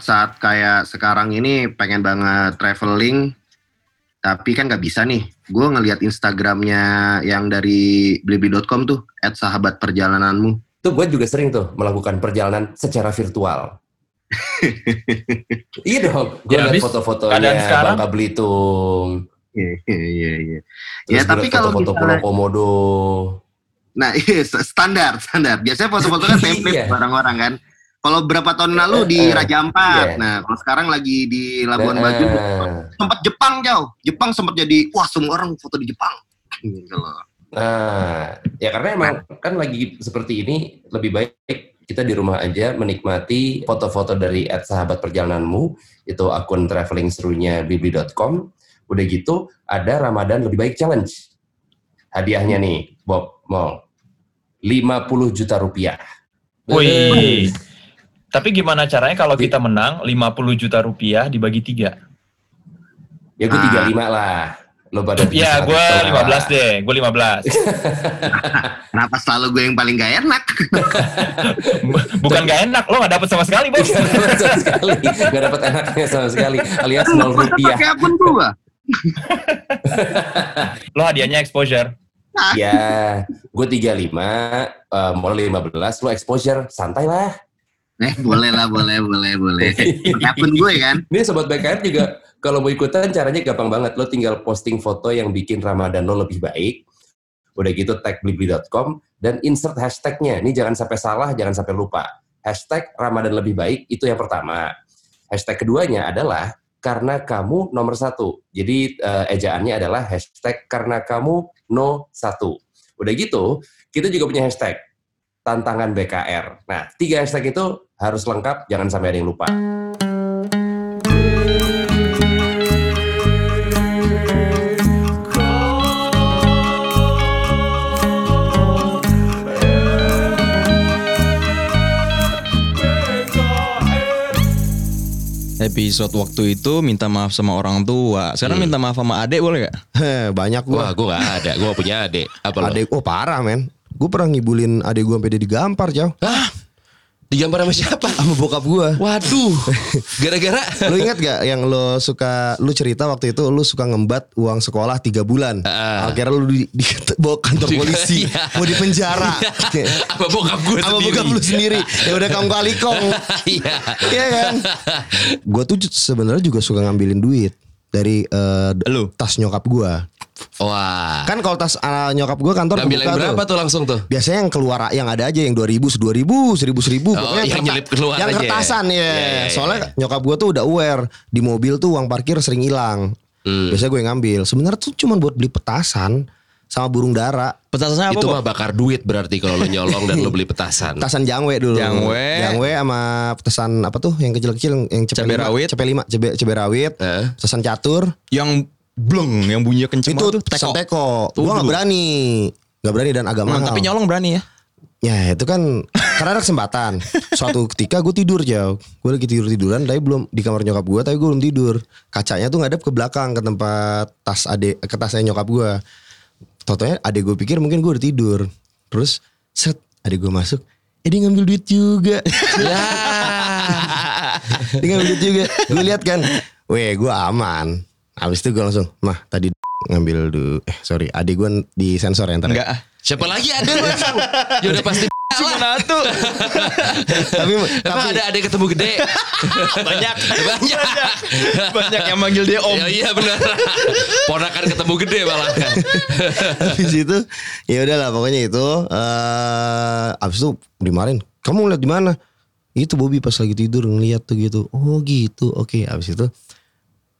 saat-saat kayak sekarang ini pengen banget traveling, tapi kan nggak bisa nih. Gue ngelihat Instagramnya yang dari blibi.com tuh, at sahabat perjalananmu. Tuh gue juga sering tuh melakukan perjalanan secara virtual. iya dong, gue Ya, lihat foto-fotonya Bangka Belitung. Iya, iya, iya. Terus Ya, tapi kalau foto-foto Pulau Komodo. Nah, iya, standar, standar. Biasanya foto-foto kan template Iya. orang-orang kan. Kalau berapa tahun lalu di Eh, eh, Raja Ampat, iya. nah kalau sekarang lagi di Labuan Bajo, Nah, sempat Jepang jauh. Jepang sempat jadi, wah semua orang foto di Jepang. Gitu loh. Nah, ya karena emang kan lagi seperti ini lebih baik kita di rumah aja menikmati foto-foto dari at sahabat perjalananmu itu akun traveling serunya bibi.com. Udah gitu ada Ramadan lebih baik challenge. Hadiahnya nih, Bob Mall. 50 juta rupiah. Wih. Tapi gimana caranya kalau kita menang 50 juta rupiah dibagi tiga? Ya gue Ah. 35 lah. Lo pada Ya, bisa gue lah. 15 deh. Gue 15. Kenapa selalu gue yang paling gak enak? Bukan gak enak, lo gak dapet sama sekali, Bos. Gak dapat sama sekali. Gak dapat enaknya sama sekali. Alias 0 Masa rupiah. pakai akun gue? Lo hadiahnya exposure. Ya, gue 35, uh, mau 15, lo exposure, santai lah. Eh, boleh lah, boleh, boleh, boleh. Akun gue kan? Ini Sobat BKR juga kalau mau ikutan caranya gampang banget. Lo tinggal posting foto yang bikin Ramadan lo lebih baik. Udah gitu tag blibli.com dan insert hashtagnya. Ini jangan sampai salah, jangan sampai lupa. Hashtag Ramadan lebih baik itu yang pertama. Hashtag keduanya adalah karena kamu nomor satu. Jadi eh, ejaannya adalah hashtag karena kamu no satu. Udah gitu, kita juga punya hashtag tantangan BKR. Nah, tiga hashtag itu harus lengkap, jangan sampai ada yang lupa. Episode waktu itu minta maaf sama orang tua. Sekarang Hmm. minta maaf sama adek boleh gak? Heh, banyak gua. Wah, gue gak ada. Gue punya adik. Apa lo? Adek, oh parah men. Gue pernah ngibulin adek gue sampai dia digampar, Jauh. Hah? Digambar sama siapa? Sama bokap gue. Waduh. Gara-gara. lu ingat gak yang lo suka, lu cerita waktu itu lu suka ngembat uang sekolah tiga bulan. Ah. Akhirnya lu di, di bawa kantor polisi, iya. mau di penjara. Apa bokap gue Sama sendiri? bokap lu sendiri. Ya udah kamu kali kong. Iya. Iya kan? Gue tuh sebenarnya juga suka ngambilin duit dari eh, Lu? tas nyokap gue. Wah. Kan kalau tas eh, nyokap gue kantor Ngambil yang berapa tuh. tuh langsung tuh? Biasanya yang keluar yang ada aja yang 2000, 2000, 1000, 1000 Oh, pokoknya yang kerta- nyelip keluar yang aja ya? kertasan ya. Iya, iya, iya. Soalnya nyokap gue tuh udah aware di mobil tuh uang parkir sering hilang. Hmm. Biasanya gue ngambil. Sebenarnya tuh cuma buat beli petasan sama burung dara. Petasannya apa? Itu mah bakar duit berarti kalau lo nyolong dan lo beli petasan. Petasan jangwe dulu. Jangwe. Jangwe sama petasan apa tuh yang kecil-kecil yang cepe Cabai lima. rawit. Cepe lima, cabe rawit. Eh? Petasan catur. Yang bleng, yang bunyinya kenceng itu tuh. petasan teko. Gue gak berani. Gak berani dan agak Hmm, mahal. tapi nyolong berani ya. Ya itu kan karena ada kesempatan. Suatu ketika gue tidur jauh, gue lagi tidur tiduran, tapi belum di kamar nyokap gue, tapi gue belum tidur. Kacanya tuh ngadep ke belakang ke tempat tas adek, ke tasnya nyokap gue. Totonya adek gue pikir mungkin gue udah tidur. Terus set adek gue masuk, eh dia ngambil duit juga. Ya. dia ngambil duit juga. Gue lihat kan, weh gue aman. Habis itu gue langsung, mah tadi ngambil du, eh sorry, adek gue di sensor ya ntar. ya. Enggak ah. Siapa lagi ada bang? Ya udah pasti Cuma satu. tapi Emang tapi ada ada ketemu gede? Banyak. Banyak. Banyak yang manggil dia om. Ya, iya benar. Ponakan ketemu gede malah kan. habis itu ya udahlah pokoknya itu eh habis itu dimarahin kamu lihat di mana itu Bobby pas lagi tidur ngeliat tuh gitu oh gitu oke habis itu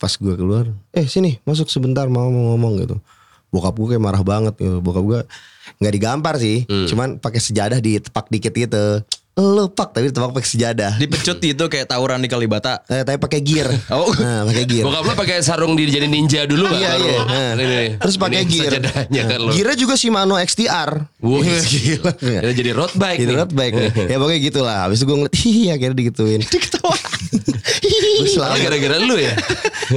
pas gua keluar eh sini masuk sebentar mau ngomong gitu. Bokap gue kayak marah banget gitu. Bokap gue nggak digampar sih cuman pakai sejadah ditepak dikit gitu lo pak tapi ditepak pakai sejadah Dipecut gitu kayak tawuran di Kalibata. eh, tapi pakai gear Oh. nah, pakai gear Bokap lo pakai sarung di jadi ninja dulu nggak? Iya iya. Nah, Ini, ini. Terus pakai gear. sajadahnya kan lo. Gearnya juga Shimano XTR. Wih, Gila. Ini jadi road bike nih. road bike nih. Ya pokoknya gitu lah. Habis itu gue ngeliat, hihi akhirnya digituin. Diketawa. Lama. gara-gara lu ya.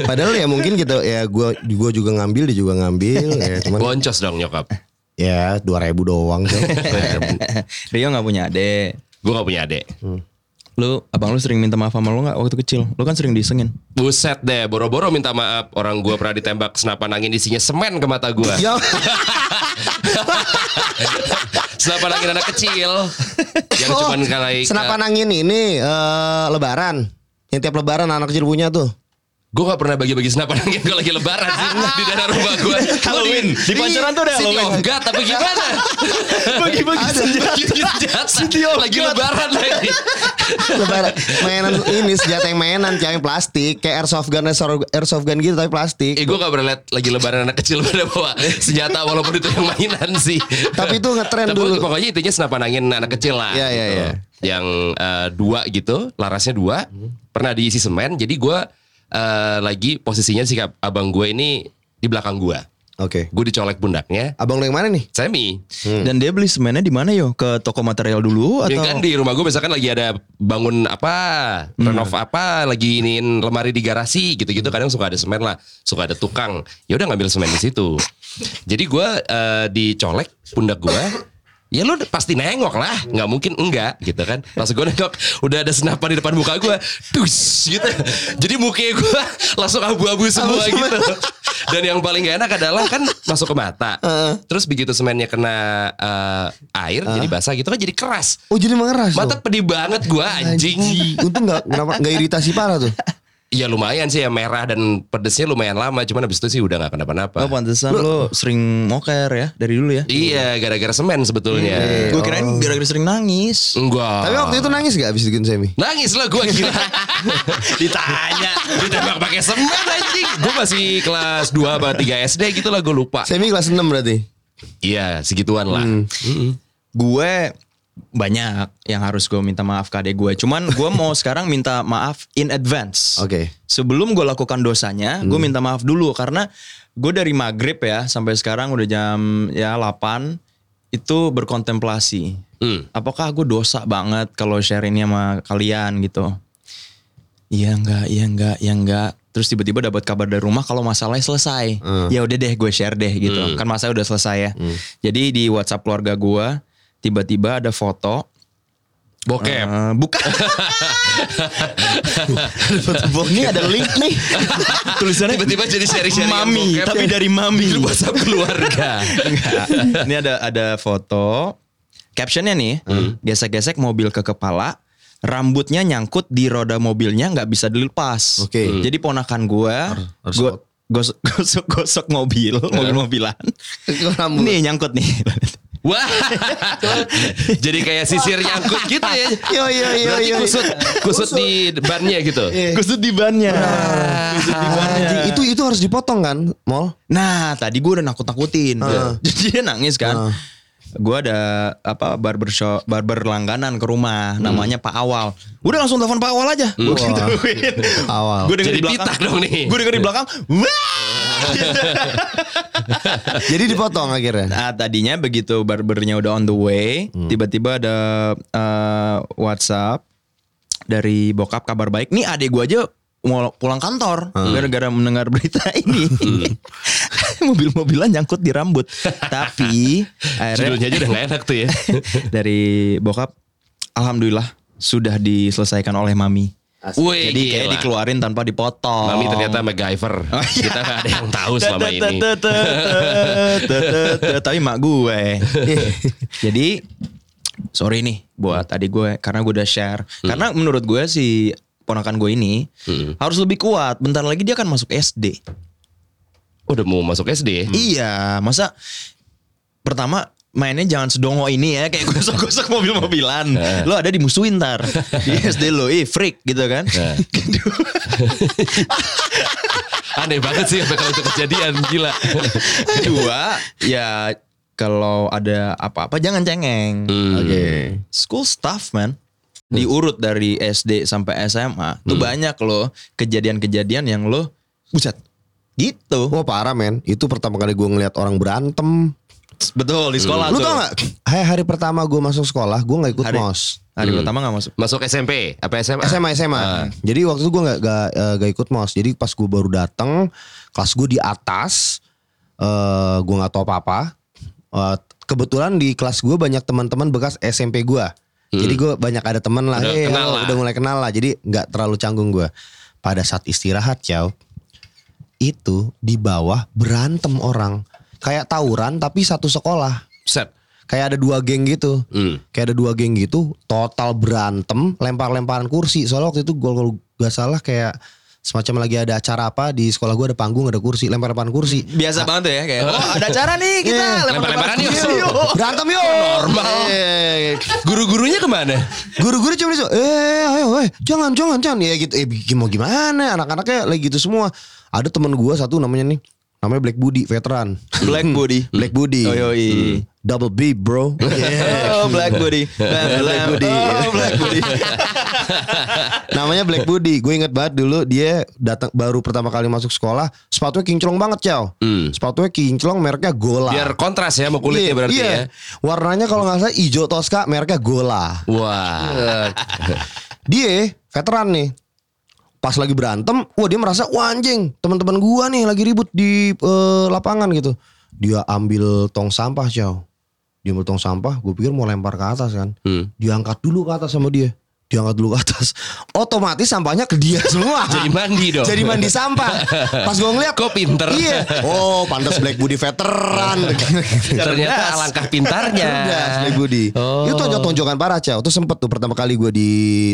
Padahal ya mungkin gitu ya gue gua juga ngambil dia juga ngambil ya cuman Boncos dong nyokap. ya 2000 doang tuh. Rio nggak punya adek. Gue gak punya adik. Lu abang lu sering minta maaf sama lu nggak waktu kecil? Lu kan sering disengin. Buset deh, boro-boro minta maaf. Orang gua pernah ditembak senapan angin isinya semen ke mata gua. Ya, senapan angin anak kecil. Yang Oh, cuman kali senapan angin ini eh, lebaran. Yang tiap lebaran anak kecil punya tuh. Gue gak pernah bagi-bagi senapan angin kalau lagi lebaran sih di daerah rumah gue. Halloween. Di Pancoran tuh City Halloween. of God tapi gimana? Bagi-bagi senjata. City of lagi lebaran lagi. lebaran mainan ini senjata yang mainan yang plastik kayak airsoft gun airsoft gun gitu tapi plastik. Eh gue gak pernah liat lagi lebaran anak kecil pada bawa senjata walaupun itu yang mainan sih. Tapi itu ngetren Tapi dulu. Pokoknya intinya senapan angin anak kecil lah. Iya, iya, gitu. iya. Yang eh, dua gitu, larasnya dua. Pernah diisi semen. Jadi gue eh, lagi posisinya si abang gue ini di belakang gue. Oke. Gue dicolek pundaknya. Abang lu yang mana nih? Semi. Dan dia beli semennya di mana yo? Ke toko material dulu Ya atau? kan di rumah gue misalkan lagi ada bangun apa, renov apa, lagi iniin lemari di garasi gitu-gitu kadang suka ada semen lah, suka ada tukang. Ya udah ngambil semen di situ. Jadi gue eh, dicolek pundak gue. Ya lu pasti nengok lah, nggak mungkin enggak gitu kan. Pas gue nengok, udah ada senapan di depan muka gue, dus gitu. Jadi muka gue langsung abu-abu semua gitu. Dan yang paling gak enak adalah kan masuk ke mata. Terus begitu semennya kena eh, air, jadi basah gitu kan jadi keras. Oh jadi mengeras. Mata dong? pedih banget gua anjing. Untung nggak nggak iritasi parah tuh. Iya lumayan sih ya merah dan pedesnya lumayan lama. Cuman abis itu sih udah gak kenapa-napa. Oh pantesan lu sering moker ya dari dulu ya? Iya gara-gara semen sebetulnya. Gue kirain gara-gara sering nangis. Enggak. Tapi waktu itu nangis gak abis bikin semi? Nangis lah gue gila. Ditanya. Ditembak pakai semen anjing. Gue masih kelas 2 apa 3 SD gitu lah gue lupa. Semi kelas 6 berarti. Iya segituan lah. Mm-mm. Gue banyak yang harus gue minta maaf ke adek gue. Cuman gue mau sekarang minta maaf in advance. Oke. Sebelum gue lakukan dosanya, gue minta maaf dulu karena gue dari maghrib ya sampai sekarang udah jam ya 8 itu berkontemplasi. Hmm. Apakah gue dosa banget kalau share ini sama kalian gitu? Iya enggak, iya enggak, iya enggak. Terus tiba-tiba dapat kabar dari rumah kalau masalahnya selesai. Hmm. Ya udah deh gue share deh gitu. Hmm. Kan masalah udah selesai ya. Jadi di WhatsApp keluarga gue tiba-tiba ada foto Bokep. Eh, bukan. Ini ada link nih. Tulisannya Tiba-tiba jadi sharing-sharing Mami, bokep. tapi dari mami. Di WhatsApp keluarga. Ini ada ada foto. Captionnya nih, gesek-gesek mobil ke kepala, rambutnya nyangkut di roda mobilnya nggak bisa dilepas. Oke. Hmm. Jadi ponakan gue, gue out. gosok gosok gosok mobil, mobil-mobilan. Nih nyangkut nih. Wah. jadi kayak sisir nyangkut gitu ya. Yo yo yo Berarti yo. kusut kusut di bannya gitu. Gosok di bannya. Gosok di bannya. Itu itu harus dipotong kan, Mol? Nah, tadi gue udah nakut-nakutin. Heeh. Jadi dia nangis kan. Heeh. Gue ada apa barber shop, barber langganan ke rumah, namanya Pak Awal. Udah langsung telepon Pak Awal aja. Gue gituin. Awal. Gue denger Jadi di belakang. pitak dong nih. Gue denger di belakang. Wah! Jadi dipotong akhirnya. Nah tadinya begitu barbernya udah on the way, tiba-tiba ada eh, WhatsApp dari bokap kabar baik. Nih adek gue aja mau pulang kantor gara-gara mendengar berita ini. Mobil-mobilan nyangkut di rambut. Tapi akhirnya Judulnya aja udah gak enak tuh ya. dari bokap, alhamdulillah sudah diselesaikan oleh mami. Wih, Jadi kayak gila. dikeluarin tanpa dipotong. Mami ternyata MacGyver. Oh, iya. Kita gak ada yang tahu selama ini. Tapi mak gue. Jadi sorry nih buat adik gue karena gue udah share. Karena menurut gue si ponakan gue ini Hmm. harus lebih kuat. Bentar lagi dia akan masuk SD. Udah mau masuk SD ya? Iya, masa pertama mainnya jangan sedongo ini ya kayak gosok-gosok mobil-mobilan. lo ada dimusuhin ntar di SD lo, ih freak gitu kan. Nah. Aneh banget sih kalau itu kejadian gila. Kedua, ya kalau ada apa-apa jangan cengeng. Hmm. Oke. School stuff man. Diurut dari SD sampai SMA. Tuh banyak loh kejadian-kejadian yang lo buset. Gitu. Wah parah men. Itu pertama kali gue ngeliat orang berantem. Betul di sekolah Lu tuh. tau gak? Hari, hari pertama gue masuk sekolah, gue gak ikut Hari- mos. Hari pertama gak masuk. Masuk SMP apa SMA? SMA SMA. Jadi waktu itu gue gak, gak, eh, gak ikut mos. Jadi pas gue baru datang, kelas gue di atas, eh gue nggak tahu apa apa. kebetulan di kelas gue banyak teman-teman bekas SMP gue. Jadi gue banyak ada temen lah, Udah eh, kenal halo, lah. udah mulai kenal lah. Jadi nggak terlalu canggung gue. Pada saat istirahat, Chow, itu di bawah berantem orang, kayak tawuran tapi satu sekolah. Set. Kayak ada dua geng gitu. Hmm. Kayak ada dua geng gitu, total berantem, lempar-lemparan kursi. Soalnya waktu itu gue kalau gak salah kayak semacam lagi ada acara apa di sekolah gue ada panggung, ada kursi, lempar-lemparan kursi. Biasa banget tuh ya kayak oh ada acara nih kita Iya. lempar-lemparan yuk. yuk. Berantem yuk. normal. Eh, Guru-gurunya ke mana? Guru-guru cuma disuruh, eh ayo eh jangan jangan jangan ya gitu. Eh mau gimana anak-anaknya lagi gitu semua. Ada teman gua satu namanya nih, namanya Black Budi, veteran. Black Body. Black Budi. Oh yoi. Double B, bro. Oh Black Body. Black Body. Oh Black Body. namanya Black Budi. Gue inget banget dulu dia datang baru pertama kali masuk sekolah, sepatunya kinclong banget, Cow. Hmm. Sepatunya kinclong, mereknya Gola. Biar kontras ya sama kulitnya Iya, berarti iya. ya. Warnanya kalau nggak salah hijau Tosca, mereknya Gola. Wah. Dia veteran nih. Pas lagi berantem, wah dia merasa wah anjing, teman-teman gua nih lagi ribut di eh, lapangan gitu. Dia ambil tong sampah, Cow. Dia ambil tong sampah, gue pikir mau lempar ke atas kan. Hmm. Diangkat dulu ke atas sama dia. Diangkat dulu ke atas. Otomatis sampahnya ke dia semua. Jadi mandi dong. Jadi mandi sampah. Pas gue ngeliat Kok pinter? Iya. Oh, pantas Black Budi veteran. Ternyata alangkah pintarnya. Cerdas Black Budi. Oh. Itu tonjok-tonjokan parah, Cow. Itu sempet tuh pertama kali gue di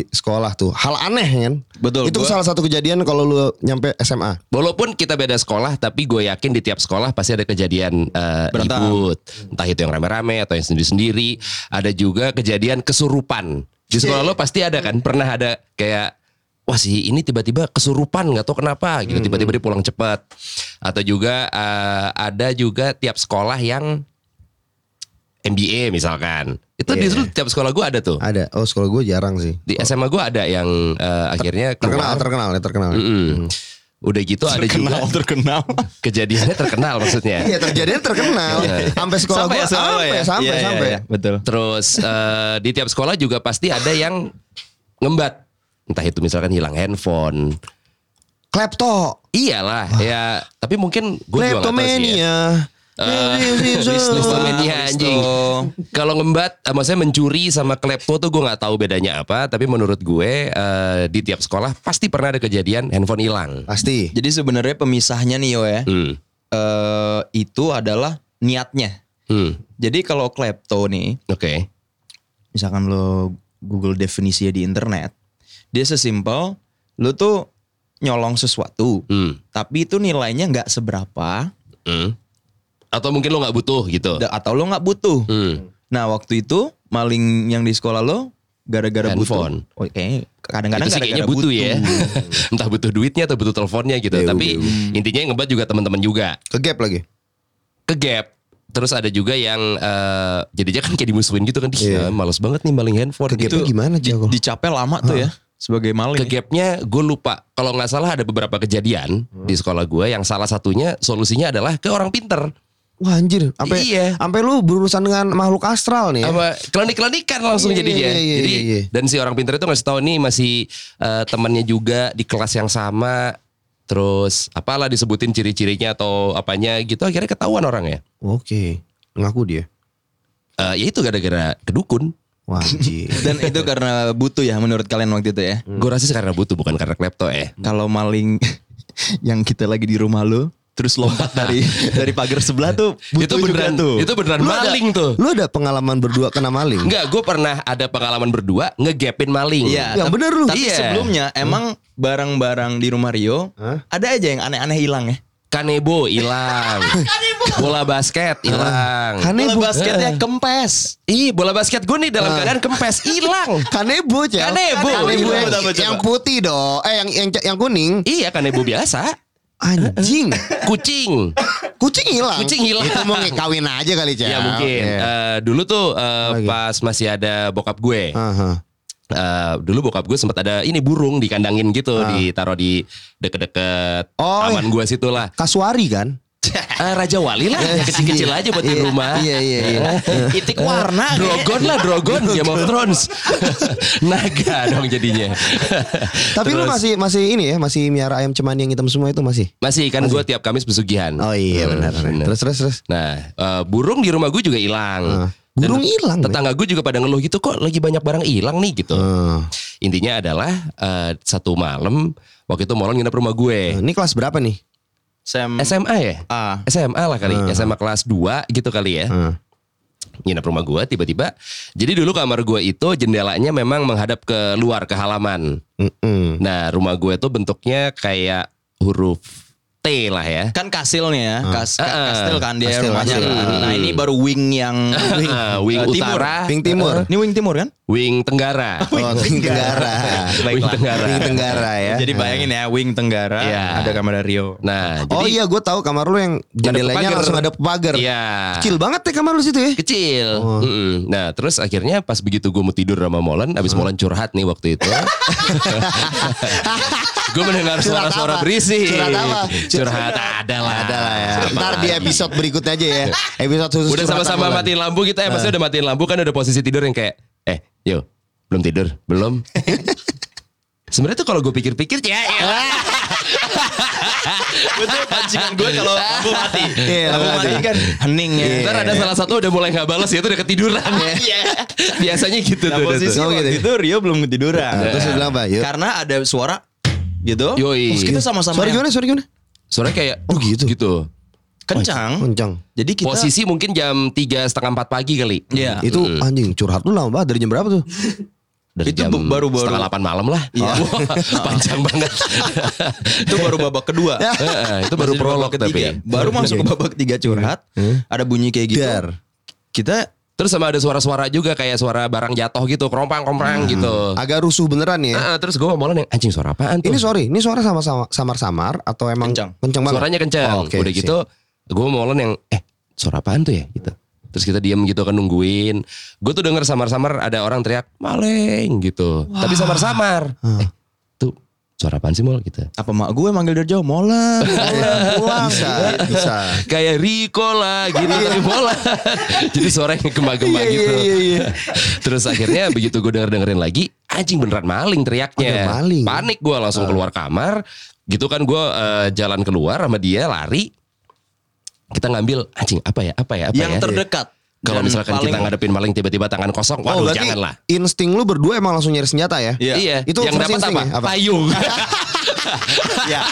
sekolah tuh. Hal aneh kan. Betul, Itu gua- salah satu kejadian kalau lu nyampe SMA. Walaupun kita beda sekolah, tapi gue yakin di tiap sekolah pasti ada kejadian eh, Berantem. ribut. Entah itu yang rame-rame atau yang sendiri-sendiri. Ada juga kejadian kesurupan. Di sekolah lo pasti ada kan? Pernah ada kayak wah sih ini tiba-tiba kesurupan nggak tahu kenapa gitu tiba-tiba dia pulang cepat atau juga eh, ada juga tiap sekolah yang MBA misalkan itu di seluruh tiap sekolah gue ada tuh Ada. Oh, sekolah gue jarang sih. di SMA gue ada yang eh, akhirnya Terkenal, keluar. terkenal ya, terkenal. Mm-mm. Udah gitu ada juga Terkenal terkenal. kejadiannya terkenal maksudnya. Iya, terjadinya terkenal. Sampai sekolah Sampai gue ya sampai, ya. sampai, Iya, iya, sampai. iya, Betul. Terus eh, di tiap sekolah juga pasti ada yang ngembat. Entah itu misalkan hilang handphone. Klepto. Iyalah ya, tapi mungkin gue juga nggak tahu sih ya. Kleptomania anjing. Kalau ngembat, eh, maksudnya mencuri sama klepto tuh gue nggak tahu bedanya apa. Tapi menurut gue eh, di tiap sekolah pasti pernah ada kejadian handphone hilang. Pasti. Jadi sebenarnya pemisahnya nih yo ya. Hmm. eh, itu adalah niatnya. Hmm. Jadi kalau klepto nih, Oke. misalkan lo Google definisinya di internet, dia sesimpel lo tuh nyolong sesuatu, Hmm. tapi itu nilainya nggak seberapa, Hmm. Atau mungkin lo nggak butuh gitu. atau lo nggak butuh. Hmm. Nah waktu itu maling yang di sekolah lo gara-gara butuh. Oh, kayaknya kadang-kadang itu sih gara-gara kayaknya butuh, ya. Entah butuh duitnya atau butuh teleponnya gitu. Ya, Tapi intinya yang ngebat juga teman-teman juga. Ke gap lagi. Ke gap. Terus ada juga yang eh, jadinya kan kayak dimusuhin gitu kan. Iya. Iya. males banget nih maling handphone. Ke gitu. gapnya gimana, Di, Jago? dicapek lama tuh ya sebagai maling. Ke gapnya gue lupa. Kalau nggak salah ada beberapa kejadian Hmm. di sekolah gue yang salah satunya solusinya adalah ke orang pinter. Wah anjir, sampai Iya. sampai lu berurusan dengan makhluk astral nih. ya? Apa klinik-klinikan langsung Iya, jadinya. iya, iya, Jadi iya, iya. dan si orang pinter itu ngasih tahu nih masih eh, temannya juga di kelas yang sama. Terus apalah disebutin ciri-cirinya atau apanya gitu akhirnya ketahuan orangnya. Oke, ngaku dia. Eh ya itu gara-gara kedukun. Wah anjir. Dan itu karena butuh ya menurut kalian waktu itu ya. Gue rasa sih karena butuh bukan karena klepto ya. Kalau maling yang kita lagi di rumah lo terus lompat dari dari pagar sebelah tuh butuh itu beneran juga tuh. itu beneran Lu ada- maling tuh. Lu ada pengalaman berdua kena maling? Enggak, gue pernah ada pengalaman berdua ngegapin maling. Iya, Yang tapi- bener lu. Tapi Iya. sebelumnya emang barang-barang di rumah Rio Hah? ada aja yang aneh-aneh hilang ya. Kanebo hilang. bola basket hilang. Kanebo. Bola basketnya kempes. Ih, bola basket gue nih dalam keadaan kempes hilang. Kanebo, Cel. Kanebo. Kanebo Iya. yang, yang putih dong. Eh yang yang yang kuning. Iya, kanebo biasa. Anjing. Kucing. Kucing hilang. Kucing hilang. Itu mau kawin aja kali, Cel. Ya mungkin. Oke. Eh, dulu tuh Lagi. pas masih ada bokap gue. Aha. Eh, dulu bokap gue sempat ada ini burung dikandangin gitu, Ah. ditaruh di deket-deket Oh, taman gue situ lah. Kasuari kan? Eh, Raja Wali lah, yang kecil-kecil aja buat di Iya, rumah. Iya iya iya. Itik warna. Drogon lah, Drogon, Game of Thrones. Naga dong jadinya. Tapi lu masih masih ini ya, masih miara ayam cemani yang hitam semua itu masih. Masih kan gue tiap Kamis pesugihan. Oh iya Hmm, benar. benar. Terus terus terus. Nah, eh, burung di rumah gue juga hilang. Ah. Burung hilang. Tetangga gue juga pada ngeluh gitu kok lagi banyak barang hilang nih gitu. Eh, Intinya adalah eh, satu malam waktu itu Molen nginep rumah gue. ini kelas berapa nih? Sam SMA ya? A. SMA lah kali, SMA kelas 2 gitu kali ya. Eh, Nginep rumah gue tiba-tiba. Jadi dulu kamar gue itu jendelanya memang menghadap ke luar ke halaman. Nah rumah gue tuh bentuknya kayak huruf T lah ya. kan kastilnya, kas, ka- Ah. kastil kan dia Kastil, rumahnya. kastil. kan. Nah ini baru wing yang wing, wing eh, timur. utara, Ping Timur. Ini wing timur kan? wing tenggara. Oh, Wing Tenggara. wing tenggara. Wing Tenggara ya. Jadi bayangin ya wing tenggara Iya. ada kamar Rio. Nah, Oh jadi iya gue tahu kamar lu yang jendelanya langsung ada pagar. Iya. Kecil banget ya kamar lu situ ya. Kecil. Oh. Mm-mm. Nah, terus akhirnya pas begitu gue mau tidur sama Molen, abis Molen curhat nih waktu itu. Gue mendengar Curhat suara-suara apa? berisi. Curhat apa? Curhat ada lah. Ada lah ya. Ntar di episode berikutnya aja ya. Episode khusus Udah sama-sama matiin lampu kita ya, maksudnya udah matiin lampu kan udah posisi tidur yang kayak, eh, yo, belum tidur, belum. Sebenarnya tuh kalau gue pikir-pikir ya, ya. Betul pancingan gue kalau lampu mati. Iya, lampu mati mati. kan hening ya. Ntar ada salah satu udah mulai nggak balas ya, itu udah ketiduran. Biasanya gitu Nah tuh. posisi tuh. Oh, gitu. waktu itu Rio belum ketiduran. Nah, terus bilang apa? Karena ada suara gitu. Yoi. Terus kita sama-sama Suara yang gimana? Suara gimana? Suaranya kayak, Oh, gitu. gitu. kencang. Kencang. Jadi kita Posisi mungkin jam tiga setengah empat pagi kali. Iya. Itu anjing curhat lu lama banget dari jam berapa tuh? Dari Itu jam baru-baru- setengah delapan malam lah. Iya. Wah, panjang banget. itu baru babak kedua. Heeh, itu baru prolog tapi ya. Baru masuk ke babak ketiga curhat. Ada bunyi kayak gitu. Dar. Kita Terus sama ada suara-suara juga kayak suara barang jatuh gitu, kerompang-kerompang gitu. Agak rusuh beneran ya. Heeh, terus gue ngomongin yang anjing suara apaan tuh? Ini sorry, ini suara sama-sama samar-samar atau emang Kencang. kencang banget? Suaranya kencang. Oh, oke, Udah gitu, gue ngomongin yang eh suara apaan tuh ya gitu. Terus kita diam gitu kan nungguin. Gue tuh denger samar-samar ada orang teriak maling gitu. Tapi samar-samar. Eh, tuh suara apaan sih mol gitu. apa mak gue manggil dari jauh mola. Pulang. Bisa, bisa. Kayak Rico lah gitu tapi bola. Jadi suaranya gema-gema Iya, gitu. iya, iya, iya. Terus akhirnya begitu gue denger dengerin lagi, anjing beneran maling teriaknya. Ada maling. Panik gue langsung keluar kamar. Gitu kan gue eh, jalan keluar sama dia lari. Kita ngambil anjing apa ya apa ya apa yang ya. terdekat. Kalau misalkan paling- kita ngadepin maling tiba-tiba tangan kosong, Oh, waduh berarti jangan lah. insting lu berdua emang langsung nyari senjata ya? Iya. Iya, Itu yang dapat apa? Apa? Payung. Ya.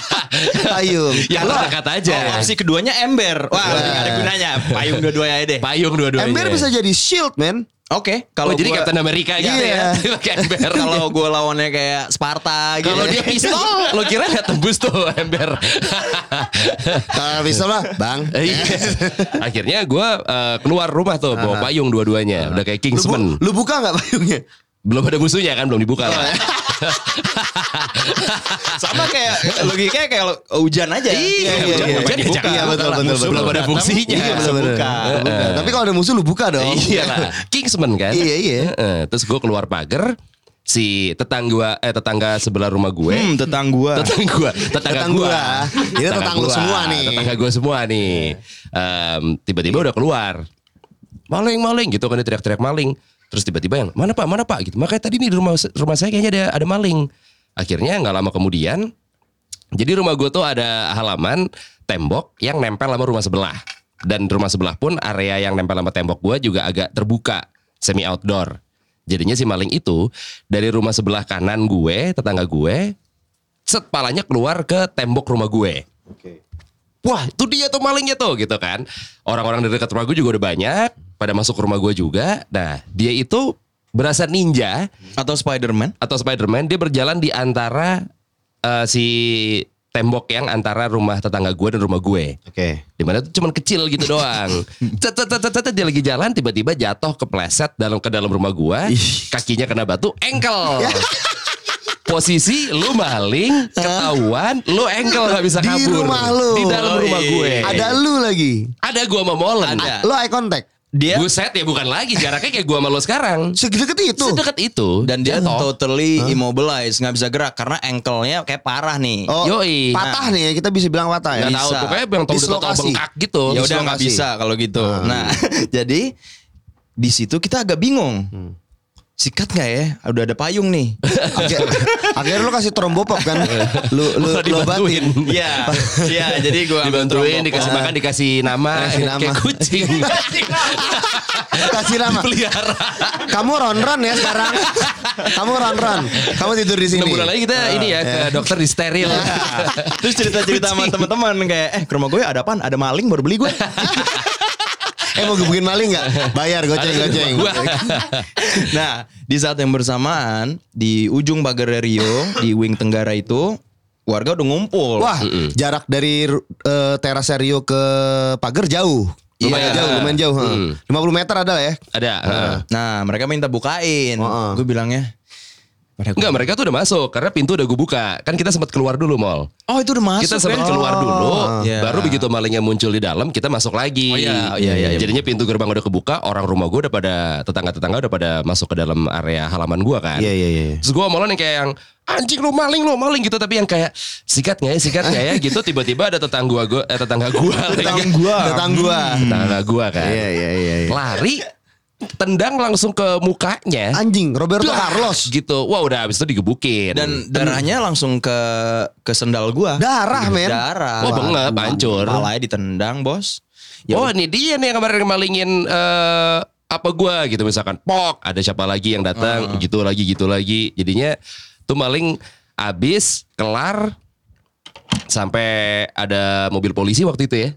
Payung. yang Lo- terdekat aja. Oh, opsi keduanya ember. Wah, ada gunanya. Payung dua-duanya aja deh. Payung dua-duanya. Ember bisa jadi shield, men. Oke, Kalau kalau jadi gua- Captain America gitu Iya. ya. Pakai ember. kalau gue lawannya kayak Sparta gitu. Kalau dia pistol, lo kira nggak tembus tuh ember. Kalau bisa lah, Bang. Iya. Akhirnya gue keluar rumah tuh bawa payung dua-duanya, udah kayak Lu, bu- Kingsman. lu buka nggak payungnya? Belum ada musuhnya kan, belum dibuka lah. sama kayak logikanya kayak lo- hujan aja. Iya, iya, hujan- iya. hujan ya Iya, betul, betul, betul. Belum ada fungsinya. iya, Bener, bener. buka. Buka. Tapi kalau ada musuh lu buka dong. Iya lah, Kingsman kan. Iya, iya. Heeh, Terus gue keluar pagar, si tetangga eh tetangga sebelah rumah gue. Hmm, tetang gua. tetangga gua, tetangga Tetangga gua. gua. Ini tetangga gua, semua nih. Tetangga gua semua nih. Em, tiba-tiba udah keluar. Maling, maling gitu kan dia teriak-teriak maling. Terus tiba-tiba yang mana pak, mana pak gitu. Makanya tadi nih di rumah rumah saya kayaknya ada ada maling. Akhirnya nggak lama kemudian, jadi rumah gue tuh ada halaman tembok yang nempel sama rumah sebelah. Dan rumah sebelah pun area yang nempel sama tembok gue juga agak terbuka, semi outdoor. Jadinya si maling itu dari rumah sebelah kanan gue, tetangga gue, set palanya keluar ke tembok rumah gue. Wah itu dia tuh malingnya tuh gitu kan. Orang-orang dari dekat rumah gue juga udah banyak. Pada masuk ke rumah gue juga. Nah dia itu berasa ninja Atau Spider-Man. atau Spider-Man. Dia berjalan di antara eh, si tembok yang antara rumah tetangga gue dan rumah gue. Oke. Di mana tuh cuman kecil gitu doang. Cet, cet, cet, cet, cet, dia lagi jalan tiba-tiba jatuh kepleset dalam ke dalam rumah gua. Kakinya kena batu, engkel. Posisi lu maling, ketahuan, lu engkel nggak bisa Di kabur. rumah lu. Di dalam Oh, rumah iya. gue. Ada lu lagi. Ada gua sama Molen. Ada. Lo eye contact. Dia Buset ya bukan lagi jaraknya kayak gua sama lu sekarang. Sedekat itu. Sedekat itu. dan dia Jatuh. totally immobilized, nggak bisa gerak karena ankle-nya kayak parah nih. Oh, Yoi. patah nih ya, kita bisa bilang patah ya. Nggak tahu pokoknya yang tahu udah bengkak gitu. ya udah nggak bisa kalau gitu. Nah, jadi di situ kita agak bingung. Sikat nggak ya? Udah ada payung nih. Akhir- Akhirnya lu kasih trombopop kan. Lu lu lu dibantuin. obatin. Iya, iya. Jadi gue Dibantuin, dikasih makan, dikasih nama, Kasih nama. kayak kucing. Kasih nama. Pelihara. Kamu ron-ron ya sekarang. Kamu ron-ron. Kamu tidur di sini. Bulan lagi kita ini ya ke dokter di steril. Terus cerita-cerita sama teman-teman kayak, eh ke rumah gue ada apaan? Ada maling baru beli gue. Eh mau gebukin maling nggak? Bayar goceng goceng. Nah, di saat yang bersamaan di ujung pagar Rio di wing Tenggara itu warga udah ngumpul. Wah, jarak dari eh, teras Rio ke pagar jauh. Lumayan Iya. jauh, lumayan jauh. Hmm. 50 meter ada lah ya. Ada. heeh. Nah, mereka minta bukain. Heeh. Gue bilangnya, pada Enggak, mereka tuh udah masuk karena pintu udah gue buka. Kan kita sempat keluar dulu mall. Oh itu udah masuk kita sempat ya? keluar dulu, Iya. baru begitu malingnya muncul di dalam, kita masuk lagi. Oh, iya, iya, iya, iya. Jadinya pintu gerbang udah kebuka, orang rumah gue udah pada tetangga-tetangga udah pada masuk ke dalam area halaman gue kan. Iya iya iya. Terus gue malah yang kayak yang anjing lu maling lu maling gitu tapi yang kayak sikat nggak ya sikat nggak ya gitu tiba-tiba ada tetangga gue eh, tetangga gue Tetang gua. Tetang gua. tetangga gue kan Iya iya iya. iya. lari tendang langsung ke mukanya Anjing Roberto Blah, Carlos. gitu wah udah habis itu digebukin Dan darahnya langsung ke ke sendal gua. Darah men. Darah. Oh, bengep, hancur. Palanya ditendang, Bos. Ya oh ini dia nih yang kemarin malingin eh, apa gua gitu misalkan pok ada siapa lagi yang datang gitu lagi gitu lagi jadinya tuh maling abis kelar sampai ada mobil polisi waktu itu ya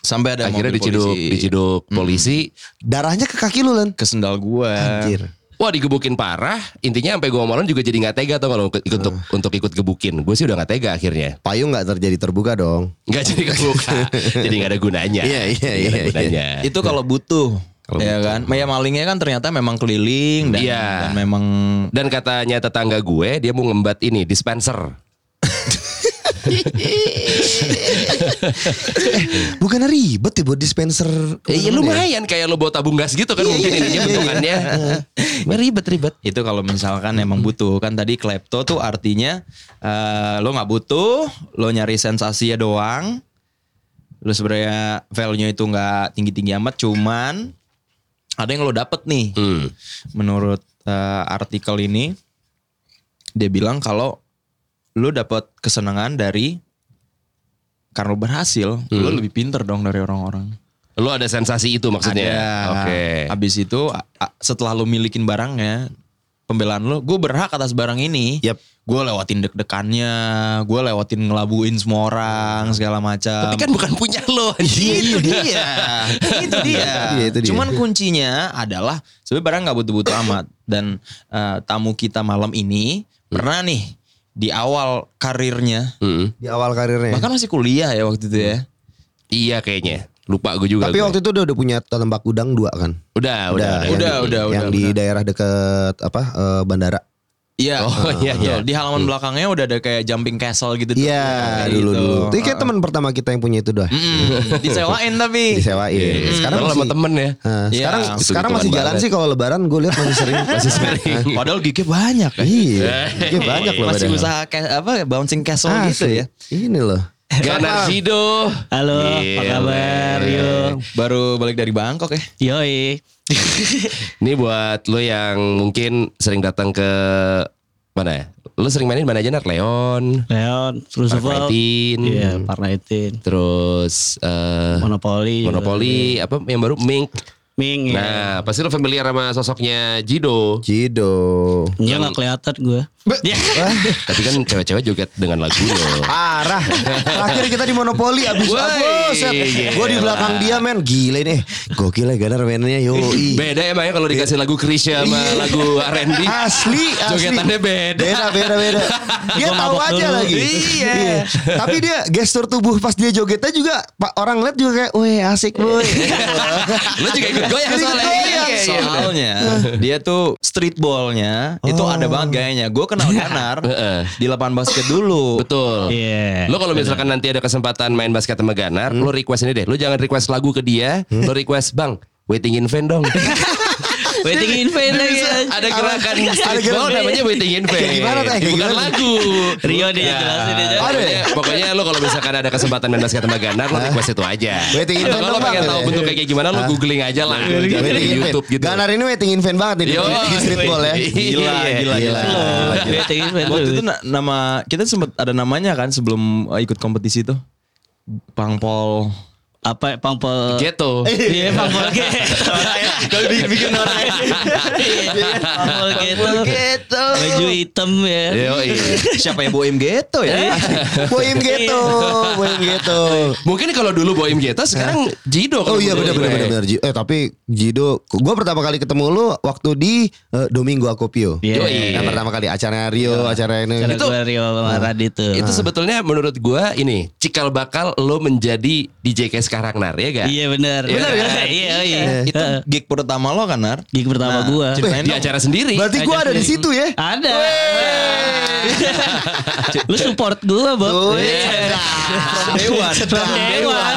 sampai ada akhirnya mobil diciduk polisi diciduk polisi Darahnya ke kaki lu Len. ke sendal gua. Anjir. wah digebukin parah intinya sampai gua malam juga jadi nggak tega tuh kalau ikut untuk untuk ikut gebukin gue sih udah nggak tega akhirnya Payung nggak terjadi terbuka dong. nggak jadi kebuka jadi nggak ada gunanya Iya, iya, iya, iya. gunanya Itu kalau butuh. Kalau ya kan? Ya malingnya kan ternyata memang keliling dan, Iya. dan memang Dan katanya tetangga gue dia mau ngembat ini dispenser. Bukan ribet ya buat dispenser. Eh, Iya lumayan kayak lo bawa tabung gas gitu kan Iya, mungkin iya, ininya iya, bentukannya. ribet ribet. itu kalau misalkan emang butuh kan tadi klepto tuh artinya eh, lo nggak butuh, lo nyari sensasi ya doang. Lo sebenarnya value itu nggak tinggi-tinggi amat, cuman ada yang lo dapet nih. Hmm. Menurut eh, artikel ini dia bilang kalau lo dapet kesenangan dari karena lo berhasil, lo lebih pinter dong dari orang-orang. Lo ada sensasi itu maksudnya. Ada. Oke. Habis itu setelah lo milikin barangnya, pembelaan lo, gue berhak atas barang ini. Yap. Gue lewatin deg-degannya, gue lewatin ngelabuin semua orang segala macam. Tapi kan bukan punya lo. itu dia, itu dia. Iya, itu dia. Cuman kuncinya adalah sebenarnya barang nggak butuh-butuh amat. Dan eh, tamu kita malam ini pernah nih di awal karirnya, Hmm. Di awal karirnya. bahkan masih kuliah ya waktu itu ya. Iya kayaknya. Lupa gue juga. Tapi gue. waktu itu udah, udah punya tembak udang dua kan. udah, udah, yang udah, di- udah, Yang udah, di udah. daerah deket apa eh, bandara. Iya, Oh, iya, iya. Di halaman belakangnya udah ada kayak jumping castle gitu. Iya dulu gitu. dulu. Itu kayak teman pertama kita yang punya itu dah. Mm, disewain tapi. Disewain. Iya, Sekarang masih, temen ya. Iya. sekarang sekarang masih jalan banget. sih kalau lebaran gue lihat masih sering. masih sering. Padahal gignya banyak kan. Iya, iya banyak loh. Masih usaha apa bouncing castle gitu ya. Ini loh. Ganar Zido. Halo, apa Gila. kabar? Yo. Baru balik dari Bangkok ya. Yoi. Ini buat lo yang mungkin sering datang ke mana ya? Lo sering mainin mana aja nak? Leon, Leon, terus Park of all, 19, Iya, Parnaitin. terus eh, Monopoli. juga. Monopoli, apa yang baru Mink. Ming ya. Nah, pasti lo familiar sama sosoknya Jido. Cido. Enggak enggak kelihatan gue. Ya. Tapi kan cewek-cewek joget dengan lagu lo. Parah. Terakhir kita di Monopoli abis abis. gila. Gue di belakang dia men. Gila nih. Gokil ya Ganar mainnya. Yoi. Beda emang ya kalau dikasih lagu Krisya sama Iya. lagu R&B. Asli, asli. Jogetannya beda. Beda, beda, beda. Dia Gua tahu aja dulu. lagi. Iya. Tapi dia gestur tubuh pas dia jogetnya juga pak orang lihat juga kayak, weh asik boy. Lo juga ikut goyang soalnya. Iya, iya. Soalnya dia tuh street ballnya itu ada banget gayanya. Gue kenal Ganar Heeh. di lapangan basket dulu. Betul. Iya. Lo kalau misalkan nanti ada kesempatan main basket sama Ganar, lo request ini deh. Lo jangan request lagu ke dia, lo request bang, waiting in fan dong. Waiting in vain lagi. Ada gerakan Ada streetball gerakan. namanya waiting in vain. Kayak gimana, Teh? Bukan gimana? lagu. Rio dia Ya. jelasin aja. Pokoknya, pokoknya lo kalau misalkan ada kesempatan main basket sama Ganar, lo request itu aja. Waiting in vain Kalau pengen tahu gitu ya. bentuknya kayak gimana, lo googling aja lah. Waiting di in YouTube vain. gitu. Ganar ini waiting in vain banget nih di, Yo, di streetball ya. Gila, gila, gila. Waiting in vain. Waktu itu na- nama kita sempat ada namanya kan sebelum ikut kompetisi tuh. Pangpol. Apa pangpol Gitu. Iya pangpol gitu. Kalau bikin orang Pangpol gitu. gitu. Baju hitam ya. Yo, Siapa ya Boim Ghetto ya? Boim gitu, boim gitu. Mungkin kalau dulu Boim Geta, sekarang Jido. Oh kalau iya benar benar gue. benar Eh tapi Jido, gue pertama kali ketemu lu waktu di eh, Domingo. Iya. Yoi. Yang pertama kali acara Rio, acara ini. Itu- gue Rio Radit. Itu sebetulnya menurut gua ini cikal bakal lo menjadi DJ kayak sekarang Nar ya gak? Iya benar. Iya Benar kan? ya? Iya iya. Itu gig pertama lo kan, Nar? Gig pertama Nah, gua. Ceritain Di dong. acara sendiri. Berarti gue ada di situ ya. Ada. Lu support gua, Bob. Oh, Iya. From Dewan. From Dewan.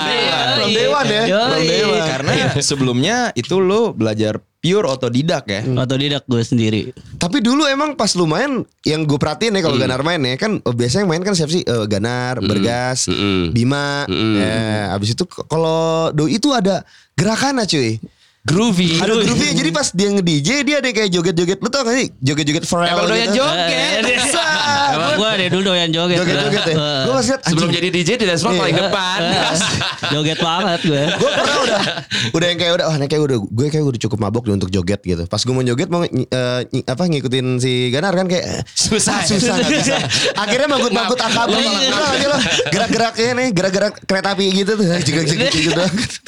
From Dewan ya. From Dewan. Karena sebelumnya itu lo belajar pure otodidak ya. Otodidak gue sendiri. Tapi dulu emang pas lu main yang gue perhatiin ya kalau Ganar main ya kan eh, biasanya yang main kan siapa sih Eh, Ganar, Bergas, Mm-mm. Bima. Mm-mm. Ya, abis itu kalau doi itu ada gerakannya cuy. Groovy. Ada groove jadi pas dia nge-DJ dia ada kayak joget-joget. Lu tau gak sih joget-joget Pharrell Emang doyan gitu. joget. Emang gue dari dulu doyan joget. Joget-joget ya. Eh, Gue pas liat Sebelum jadi DJ di dance floor Iya. paling depan. joget banget gue. gue pernah udah udah yang kayak udah wah kayak udah gue kayak udah cukup mabok untuk joget gitu pas gue mau joget mau eh, apa ngikutin si Ganar kan kayak eh, Susah. susah nggak bisa akhirnya manggut-manggut akabri lagi lo gerak-geraknya nih gerak-gerak kereta api gitu tuh juga gitu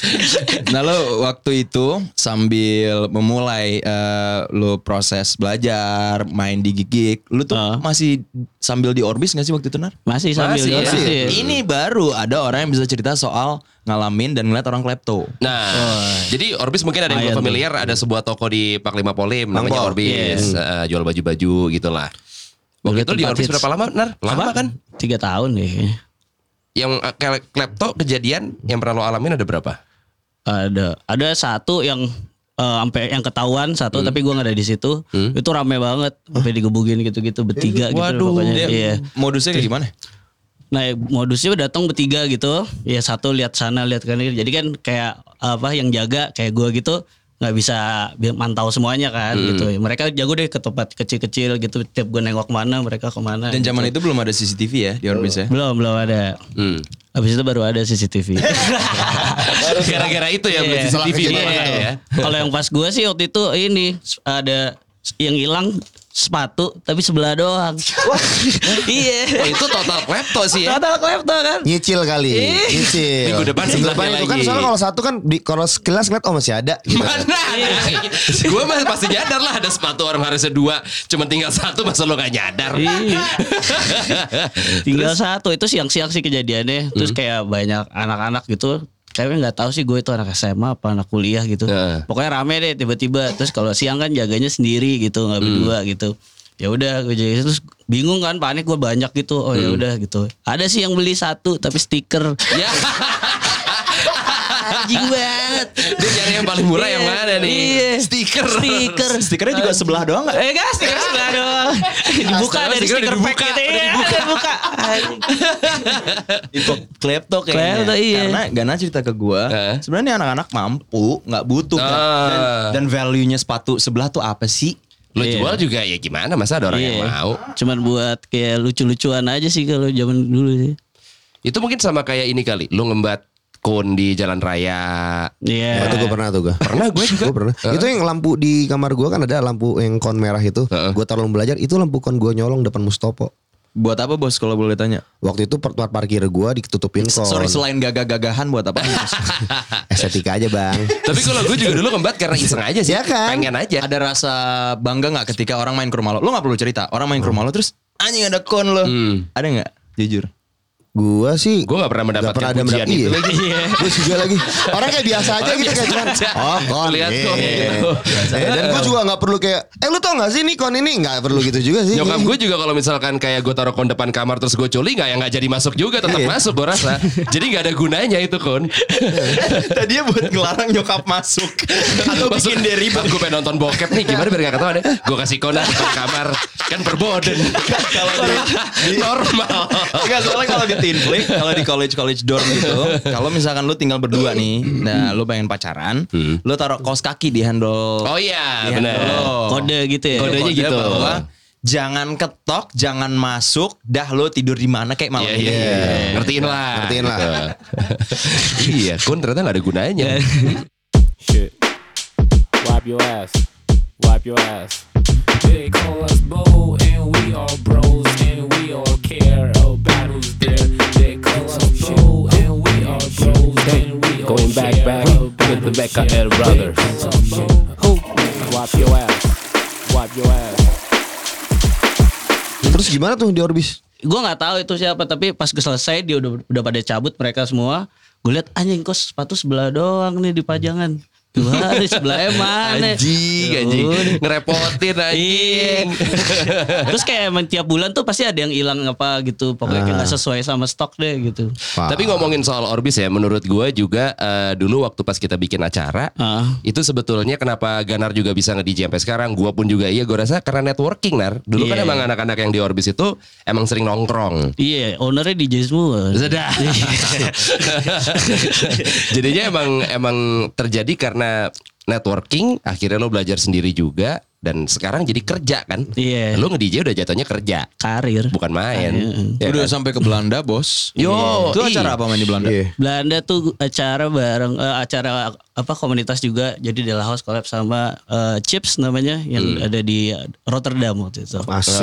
Nah lo waktu itu sambil memulai eh, lo proses belajar, main di gig-gig, lo tuh Ah. masih sambil di Orbis gak sih waktu itu Nar? Masih sambil Masih, joget masih. sih. Ini baru ada orang yang bisa cerita soal ngalamin dan ngeliat orang klepto. Nah, jadi Orbis mungkin ada yang belum familiar, ada sebuah toko di Paklima Polim namanya. Orbis, Eh, jual baju-baju gitulah. Waktu Dulu itu di Orbis hits. berapa lama? Nar, lama Apa? kan? Tiga tahun deh. Yang eh, kayak klepto kejadian yang pernah lo alamin ada berapa? Ada ada satu yang eh, sampai yang ketahuan satu Hmm. tapi gua nggak ada di situ. Itu rame banget sampai digebukin gitu-gitu bertiga gitu Waduh. pokoknya. Dia Iya. modusnya kayak gimana? Nah modusnya datang bertiga gitu. Ya satu lihat sana lihat kan. Jadi kan kayak apa yang jaga kayak gua gitu nggak bisa bi- mantau semuanya kan Hmm. gitu. Mereka jago deh ke tempat kecil-kecil gitu. Tiap gue nengok mana mereka ke mana. Dan zaman gitu. itu belum ada CCTV ya di Orbis ya? belum belum ada. Hmm. Habis itu baru ada CCTV. Gara-gara itu ya Iya. CCTV Iya. malah ya. Kalau yang pas gue sih waktu itu ini ada yang hilang sepatu tapi sebelah doang. iya. Oh, itu total klepto sih ya. Total klepto kan. nyicil kali nyicil Minggu depan sebelahnya depan itu kan soalnya kalau satu kan di kalau sekilas ngeliat oh masih ada gitu. Mana? gue mah pasti nyadar lah ada sepatu orang harusnya dua, cuma tinggal satu masa lo gak nyadar. Iya. Tinggal satu itu siang-siang sih kejadiannya. Terus kayak banyak anak-anak gitu. Kayaknya nggak tahu sih gue itu anak SMA apa anak kuliah gitu. Heeh. Pokoknya rame deh tiba-tiba. Terus kalau siang kan jaganya sendiri gitu nggak berdua gitu. Ya udah gue jaga terus bingung kan panik gue banyak gitu. Oh ya udah gitu. Ada sih yang beli satu tapi stiker. Ya, Anjing banget. dia cari yang paling murah yang mana nih? Iya. Stiker. Stiker. Stikernya juga sebelah doang gak? Eh enggak stiker sebelah doang. Dibuka Astaga, dari stiker pack dibuka, gitu. udah Iya, dibuka. Itu klepto kayaknya. Klepto, iya. Karena Gana cerita ke gua, Eh. sebenarnya anak-anak mampu, nggak butuh kan. Ah. Dan, dan value-nya sepatu sebelah tuh apa sih? Lo Iya. jual juga ya gimana? Masa ada orang yang Iya. mau? Cuman buat kayak lucu-lucuan aja sih kalau zaman dulu sih. Itu mungkin sama kayak ini kali. Lo ngembat kon di jalan raya. Iya. Ya, itu gue pernah tuh gue Pernah gue juga. Gue pernah. Itu yang lampu di kamar gue kan ada lampu yang kon merah itu. Heeh. Gue taruh belajar itu lampu kon gue nyolong depan Mustopo. Buat apa bos kalau boleh tanya? Waktu itu tempat parkir gue ditutupin kon. Sorry selain gagah-gagahan buat apa? Estetika aja bang. Tapi kalau gue juga dulu ngembat karena iseng aja sih. Ya kan? Pengen aja. ada rasa bangga nggak ketika orang main ke rumah lo? Lo nggak perlu cerita. Orang main ke rumah lo terus anjing ada kon lo. Hmm. Ada nggak? Jujur. Gua sih Gue gak pernah Gak mendapatkan pernah ada pujian itu iya. lagi. Gue juga lagi. Orang kayak biasa aja Orang gitu biasa kayak cuman. aja. Oh kon. Lihat iya. kok, gitu. Eh, dan gue juga gak perlu kayak. Eh lu tau gak sih nih kon ini nggak perlu gitu juga sih. Nyokap gue juga kalau misalkan kayak gue taruh kon depan kamar terus gue culi nggak ya nggak jadi masuk juga tetap Iya. masuk gue rasa. jadi nggak ada gunanya itu kon. Tadinya buat ngelarang nyokap masuk atau bikin dia ribet. Gue pengen nonton bokep nih gimana biar gak ketahuan ya. Gue kasih kona depan kamar kan perboden. Kalau Normal. Enggak soalnya kalau di teen flick, kalau di college college dorm gitu, kalau misalkan lu tinggal berdua nih, nah lu pengen pacaran, lu taruh kaos kaki di handle. Oh iya benar. lo. Kode gitu ya. Kodenya Kode gitu. bahwa jangan ketok, jangan masuk, dah lu tidur di mana kayak malam Iya iya ini. iya. Ngertiin lah. Ngertiin lah. iya, kun ternyata gak ada gunanya. Shit. Wipe your ass. Wipe your ass. They call us bold and we all bros and we all care with the Becca L brothers. Who? Wipe your ass. Wipe your ass. Terus gimana tuh di Orbis? Gue nggak tahu itu siapa tapi pas gue selesai dia udah udah pada cabut mereka semua. Gue lihat anjing kok sepatu sebelah doang nih di pajangan. Gimana di sebelahnya mana? Anjing, anjing. Ngerepotin anjing. Terus kayak emang tiap bulan tuh pasti ada yang hilang apa gitu. Pokoknya kayak nggak sesuai sama stok deh gitu. Tapi ngomongin soal Orbis ya, menurut gue juga eh, dulu waktu pas kita bikin acara, Ah. itu sebetulnya kenapa Ganar juga bisa nge-DJ sampai sekarang, gue pun juga iya, gue rasa karena networking Nar. Dulu kan Iya. emang anak-anak yang di Orbis itu emang sering nongkrong. Iya, ownernya DJ semua. Sudah. Jadinya emang emang terjadi karena networking, akhirnya lo belajar sendiri juga dan sekarang jadi kerja kan. Iya. Lo nge-DJ udah jatuhnya kerja, Karir. bukan main. Ya Udah kan? sampai ke Belanda, Bos. Yo, Itu iya. acara apa main di Belanda? Iya. Belanda tuh acara bareng eh, acara apa komunitas juga jadi Dela House collab sama eh, Chips namanya yang ada di Rotterdam waktu itu. Asik.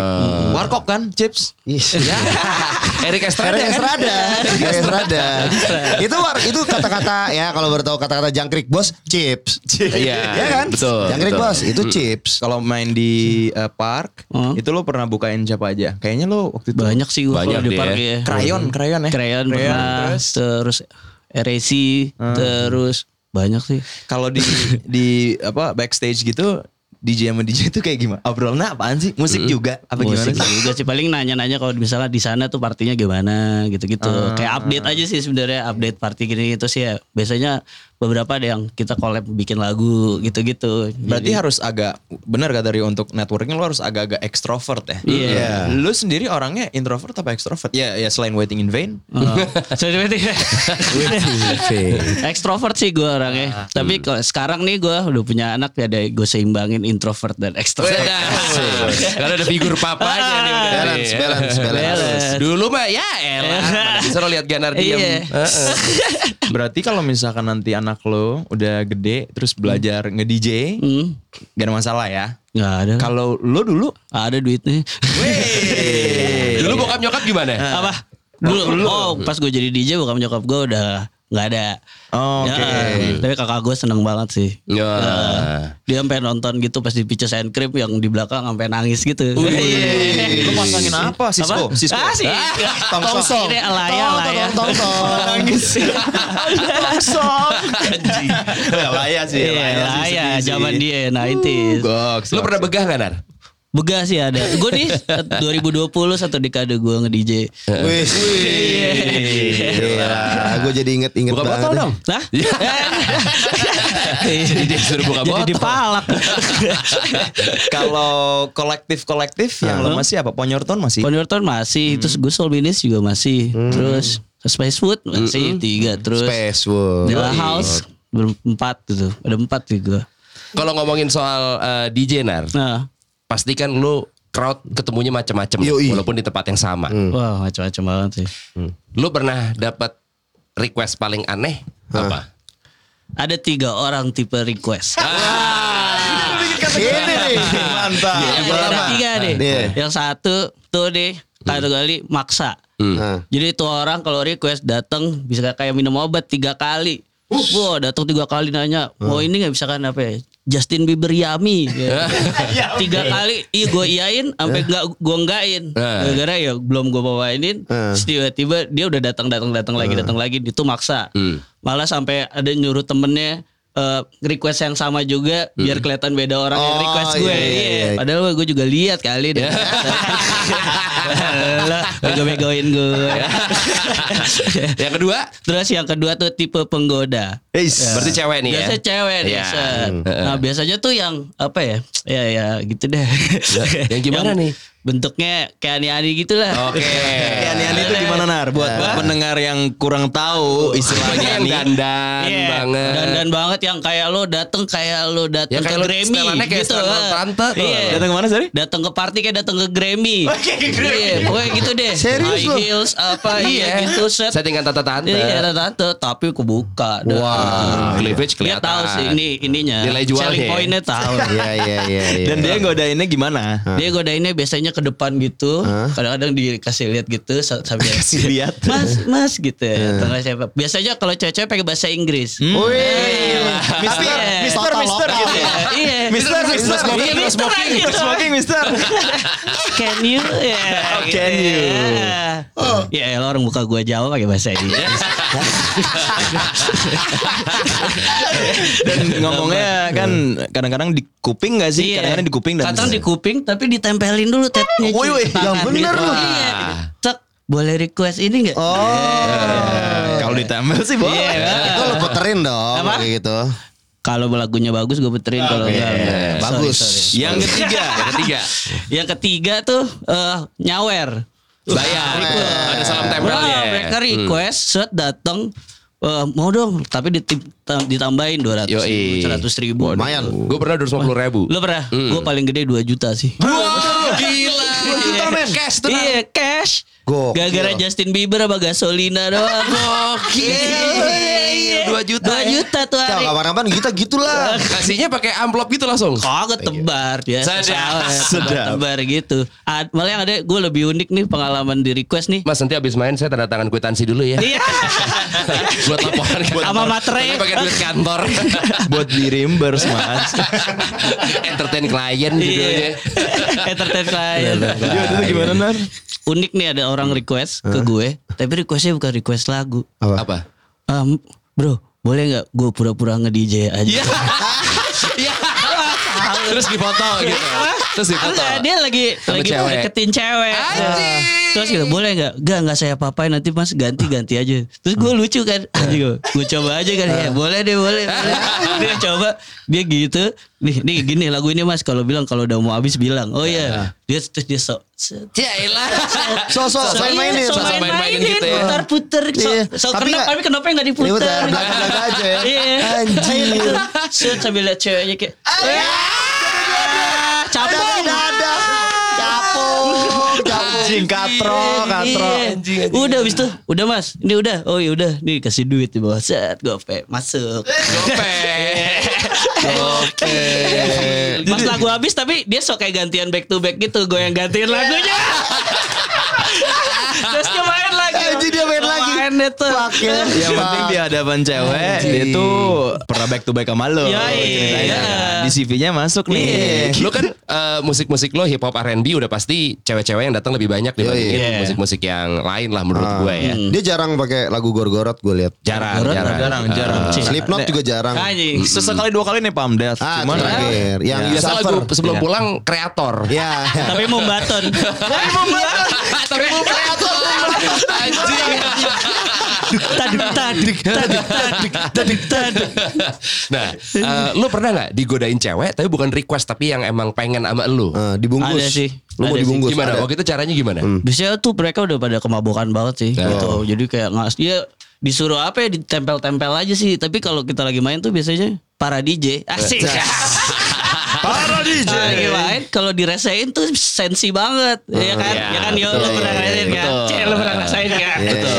Warkop kan, chips. Iya. Erik Estrada. Erik Estrada, Erik Estrada. itu war, itu kata-kata ya kalau baru tahu kata-kata jangkrik bos, chips. Iya, ya kan? betul, Jangkrik betul. bos, itu chips. Kalau main di uh, park, Hmm. itu lo pernah bukain siapa aja? Kayaknya lo waktu itu Banyak sih gue Banyak kalau di park ya. krayon, krayon ya. Krayon pernah, terus terus RAC, terus banyak sih. kalau di di apa backstage gitu DJ sama DJ itu kayak gimana? Obrolnya apaan sih? Musik juga? Apa gimana Musik sih? juga sih paling nanya-nanya kalau misalnya di sana tuh partinya gimana gitu-gitu. Kayak update aja sih sebenarnya update party gini gitu sih ya. Biasanya beberapa ada yang kita collab bikin lagu gitu-gitu. Berarti Jadi- harus agak benar kata dari untuk networking lo harus agak-agak ekstrovert ya. Iya. Lu sendiri orangnya introvert apa ekstrovert? Ya, ya selain waiting in vain. Oh. Sorry, berarti- Extrovert sih gue orangnya. Tapi kalau sekarang nih gue udah punya anak ya ada gue seimbangin introvert dan extrovert. Karena ada figur papanya nih udah. Balance, nih. balance, balance. Balance. Dulu mah ya elah. Bisa lo lihat Ganar. Iya. Heeh. Berarti kalau misalkan nanti anak lo udah gede terus belajar nge-DJ, Hmm, gak ada masalah ya. nggak ada. Kalau lo dulu ada duitnya. Dulu bokap nyokap gimana? Apa? Dulu, oh pas gue jadi DJ bokap nyokap gue udah nggak ada. Oh, Oke. Ya, tapi kakak gue seneng banget sih. Ya. Dia sampai nonton gitu pas di Pictures and Cream yang di belakang sampai nangis gitu. Lu pasangin apa? Cisco? Apa? Cisco. Ah, sih. Tongsong. Ini alaya, alaya. Nangis. Tongsong. Anjing. Laya sih. Iya, Laya sih, alaya sih. zaman dia 90s. Goks. Lo pernah begah gak Nar? Begah sih ada. Gue nih 2020 satu dekade gue nge-DJ. Wih, Gila, gue jadi inget-inget Buka banget. botol ya. dong. Hah? Jadi dia suruh buka Jadi botol. dipalak. Kalau kolektif-kolektif yang lo masih apa? Ponyorton masih? Ponyorton masih, terus gue Solbinis juga masih, terus Space Food masih tiga, terus Space World. Dela House berempat gitu, ada empat juga. Kalau ngomongin soal eh, DJ Nar, Nah, pastikan lu crowd ketemunya macam-macam walaupun di tempat yang sama. wah macam-macam banget sih. Lu pernah dapat request paling aneh apa? Ada tiga orang tipe request. Ini nih. Mantap. Yang ada tiga nih. Iya. Yang satu tuh deh kata kali maksa. Nah, Jadi tuh orang kalau request datang bisa kayak minum obat tiga kali. Wah datang tiga kali nanya, mau ini nggak bisa kan apa ya? Justin Bieber Yami. Ya. tiga kali iya gue iyain sampai nggak gue enggakin Eh. gara-gara ya belum gue bawainin. Terus tiba-tiba dia udah datang datang datang lagi datang lagi itu maksa. Hmm. malah sampai ada nyuruh temennya eh, request yang sama juga biar kelihatan beda orang yang Oh, request gue iya, iya, Iya. iya. padahal gue juga lihat kali deh lah bego-begoin gue Yang kedua, terus yang kedua tuh tipe penggoda berarti cewek nih ya. Biasa cewek nih. Iya. set. Nah biasanya tuh yang apa ya? Ya ya gitu deh. yang gimana nih? Bentuknya kayak aneh-aneh gitu lah. Oke. Ya, aneh-aneh itu gimana nar? Buat, buat pendengar yang kurang tahu istilahnya yang nih. dandan Iya, banget. Dan banget yang kayak lo dateng kayak lo dateng Ya, ke kayak Grammy kayak gitu. tante tuh. Iya. Datang ke mana sorry? Datang ke party kayak datang ke Grammy. Iya, pokoknya gitu deh. Serius High heels apa iya gitu set. Settingan tante-tante. Iya, tante, tapi kebuka. Wah, cleavage Dia kelihatan. tahu sih ini ininya. Nilai jualnya Selling ya? pointnya tahu. Iya iya iya. iya. Dan dia godainnya gimana? Dia godainnya biasanya ke depan gitu, kadang-kadang dikasih lihat gitu sa- sambil Kasih lihat. Mas, mas gitu ya. Atau nggak siapa. Biasanya kalau cewek-cewek pakai bahasa Inggris. Wih. Tapi Mister, Mister gitu ya. Iya. Mister, Mister, smoking, Iya, Mister smoking. Mister smoking, Mister. Can you? Ya. Oh, can you? Ya, elah, orang buka gua jawab pakai bahasa Inggris. Dan ngomongnya kan kadang-kadang di kuping gak sih? Kadang-kadang di kuping dan Kadang di kuping tapi ditempelin dulu tetnya. Woi, woi, yang bener lu. Iya. Cek, boleh request ini enggak? Oh. Kalau ditempel sih boleh. Iya. Itu lo puterin dong Apa? kayak gitu. Kalau lagunya bagus gue puterin kalau enggak. enggak. Bagus. Sorry, sorry. Yang ketiga, Yang ketiga, Yang ketiga tuh eh, nyawer. bayar. Ada salam tempelnya. Wah, mereka request set datang eh, mau dong tapi ditambahin 200 Yoi. 100 ribu Lumayan. Gue pernah 250 ribu. Lo pernah? Gue paling gede 2 juta sih. Wow, gila. juta, men. Cash tuh. Iya cash. Gokil. Gara-gara Justin Bieber sama gasolina doang. Gokil. 2 juta. 2 juta tuh hari. kapan-kapan kita gitulah. Kasihnya pakai amplop gitu langsung. Kagak tebar dia. Sedap. Sedap. Tebar gitu. Ad- malah yang ada gue lebih unik nih pengalaman di request nih. Mas nanti abis main saya tanda tangan kwitansi dulu ya. Iya. Buat laporan kantor. Sama materai. Pakai duit kantor. buat di reimburse mas. Entertain klien judulnya. Entertain klien. Jadi waktu itu gimana nar? Unik nih ada orang request ke gue, tapi requestnya bukan request lagu. Apa? Em, bro, boleh nggak gue pura-pura nge DJ aja? Iya. Terus difoto gitu. Terus difoto. Enggak, dia lagi Sama lagi cewek. deketin cewek. Anjing. Terus gitu, boleh nggak? Gak, nggak saya papain nanti mas ganti-ganti aja. Terus gue lucu kan, Anjing, gue coba aja kan, ya boleh deh, boleh. boleh. dia coba, dia gitu, nih, nih gini lagu ini mas, kalau bilang kalau udah mau habis bilang, oh iya, dia terus dia sok, Cailah. So so so main-mainin. so so main-mainin gitu ya. putar-putar. So, Iya. so Tapi kenapa, nggak- tapi kenapa nggak Diputer, diputar? belakang-belakang aja ya. Iya. Anjir. Set sambil lihat ceweknya kayak, "Ah, capung. Dada. Capung. Capung. Anjing katro, katro. Iya. Udah habis itu, udah mas, ini udah, oh iya udah, nih kasih duit di bawah, set, gope, masuk. Oke. Pas lagu habis tapi dia sok kayak gantian back to back gitu, gue yang gantiin lagunya. Terus dia main lagi. Anjing, dia Main deh tuh. Yang penting di hadapan cewek dia tuh pernah back to back sama lo. Yoi. Ceritanya. Iya. Di CV-nya masuk nih. Lu kan eh, musik-musik lo hip hop R&B udah pasti cewek-cewek yang datang lebih banyak dibandingin Iya. musik-musik yang lain lah menurut gue ya. Dia jarang pakai lagu gor-gorot gue lihat. Jarang, jarang. Jarang, jarang. Slipknot juga jarang. Anjing. Sesekali dua kali nih Pam Death. Ah, Cuman terakhir. Yang Ya. you Biasa lagu sebelum pulang kreator. Ya. Tapi mau baton. Tapi mau baton. Tapi mau kreator. Anjing. Taduk taduk taduk taduk taduk taduk. Nah, eh, lu pernah nggak digodain cewek tapi bukan request tapi yang emang pengen sama lu? Eh, dibungkus. Ada sih. Lu mau Ada sih. dibungkus. Gimana? Ada. Waktu itu caranya gimana? Biasanya tuh mereka udah pada kemabukan banget sih Nah. gitu. Jadi kayak ngas dia disuruh apa ya ditempel-tempel aja sih. Tapi kalau kita lagi main tuh biasanya para DJ asik. para DJ. lagi main kalau dirasain tuh sensi banget, ya kan? iya, ya kan yo lo pernah iya, ngerasain kan? Cek lo pernah ngerasain kan? Betul.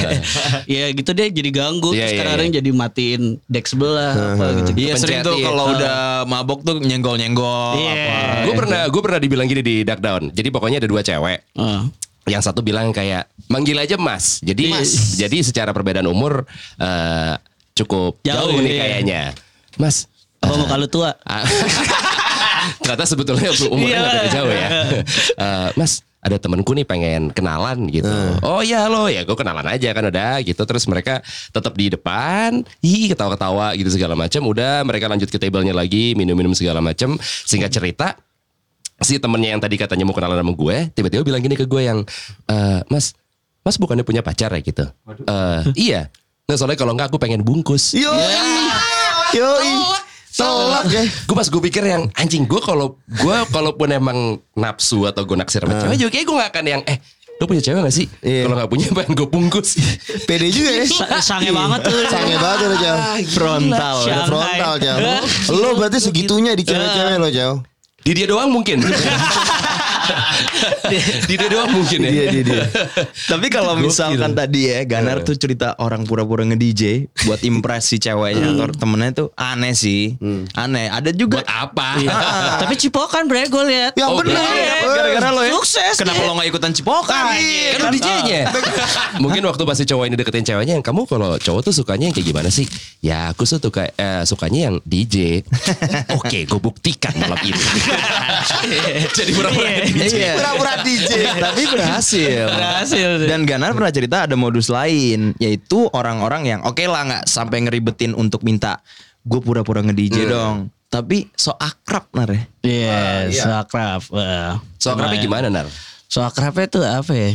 ya gitu deh jadi ganggu Iya, terus iya, kadang-kadang jadi matiin deck sebelah apa gitu. Iya sering tuh kalau iya. udah mabok tuh nyenggol-nyenggol Iya. apa. Gue pernah gue pernah dibilang gini di Duck Down. Jadi pokoknya ada dua cewek. Ah. Yang satu bilang kayak manggil aja Mas. Jadi jadi secara perbedaan umur eh, cukup Jauh, jauh, nih iya. kayaknya. Mas, Apa muka lu tua? Ternyata sebetulnya umurnya nggak beda jauh ya. Eh, mas, ada temenku nih pengen kenalan gitu. Oh iya lo ya, gue kenalan aja kan udah gitu. Terus mereka tetap di depan, hi ketawa-ketawa gitu segala macam. Udah mereka lanjut ke tablenya lagi, minum-minum segala macam. Singkat cerita, si temennya yang tadi katanya mau kenalan sama gue, tiba-tiba bilang gini ke gue yang, "Eh, Mas, Mas bukannya punya pacar ya gitu? "Eh, iya. Nggak soalnya kalau nggak aku pengen bungkus. Yo, yo, tolak ya. Gue pas gue pikir yang anjing gue kalau gue kalaupun emang nafsu atau gue naksir sama cewek juga kayak gue gak akan yang eh lo punya cewek gak sih? Iya. Kalau gak punya pengen gue bungkus. Pede juga ya. Sa- Sange banget tuh. Sange banget lo Jauh. Frontal. Udah Shanghai. frontal Jauh. Lo berarti segitunya di cewek-cewek lo Jauh. Di dia doang mungkin. di dia doang mungkin ya. Dia, dia, dia. Tapi kalau Gokil. misalkan tadi ya Ganar tuh cerita orang pura-pura nge-DJ buat impress si ceweknya atau temennya tuh aneh sih. Aneh. Ada juga Buat apa? Iya. Tapi cipokan bre gue lihat. Yang Oh, bener. iya. Gara-gara lo ya. Sukses Kenapa lo gak ikutan cipokan? Kan lu DJ-nya. Mungkin waktu pas si cowok ini deketin ceweknya yang kamu kalau cowok tuh sukanya yang kayak gimana sih? Ya aku tuh suka eh, sukanya yang DJ. Oke, gue buktikan malam ini. Jadi pura-pura DJ. Iya. Pura-pura DJ. Tapi berhasil. Berhasil tuh. Dan Ganar pernah cerita ada modus lain, yaitu orang-orang yang oke lah nggak sampai ngeribetin untuk minta gue pura-pura nge-DJ dong. Tapi so akrab nar ya. Iya, so akrab. Wah, So akrabnya lumayan. gimana Nar? So akrabnya tuh apa ya?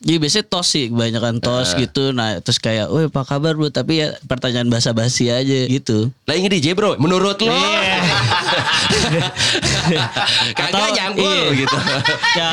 Iya biasanya tos sih, kebanyakan tos gitu. Nah terus kayak, woi apa kabar bro? Tapi ya pertanyaan basa-basi aja gitu. Lah ini DJ bro, menurut lo? Kagak Atau- nyangkul iya. gitu. ya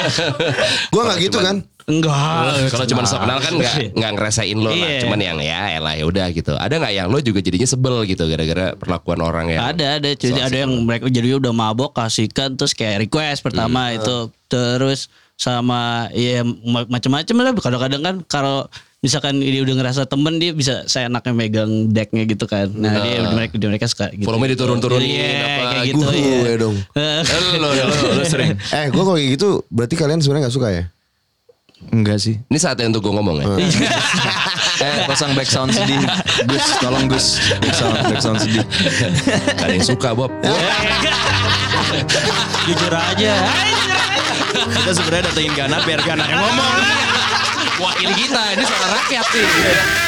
Gue gak gitu kan. enggak. Kalau cuma sok kenal kan nggak nggak ngerasain lo lah. Iya. Cuman yang ya elah ya udah gitu. Ada nggak yang lo juga jadinya sebel gitu gara-gara perlakuan orang yang Ada ada jadi ada yang mereka jadi udah mabok kasihkan terus kayak request pertama itu terus sama ya ma- macam-macam lah kadang-kadang kan kalau misalkan dia udah ngerasa temen dia bisa saya enaknya megang decknya gitu kan nah dia mereka dia mereka suka gitu Volume diturun-turunin, Iya, apa, kayak gitu Gue iya. dong. Eh, lo, lo, lo sering. Eh gue kalau kayak gitu berarti kalian sebenarnya gak suka ya? Enggak sih. Ini saatnya untuk gue ngomong ya. Eh, pasang back sound sedih. Gus, tolong Gus. Back sound, back sound sedih. Gak ada yang suka Bob. jujur aja Kita sebenarnya datengin Ganar biar Ganar yang ngomong. Wakil kita, ini suara rakyat nih.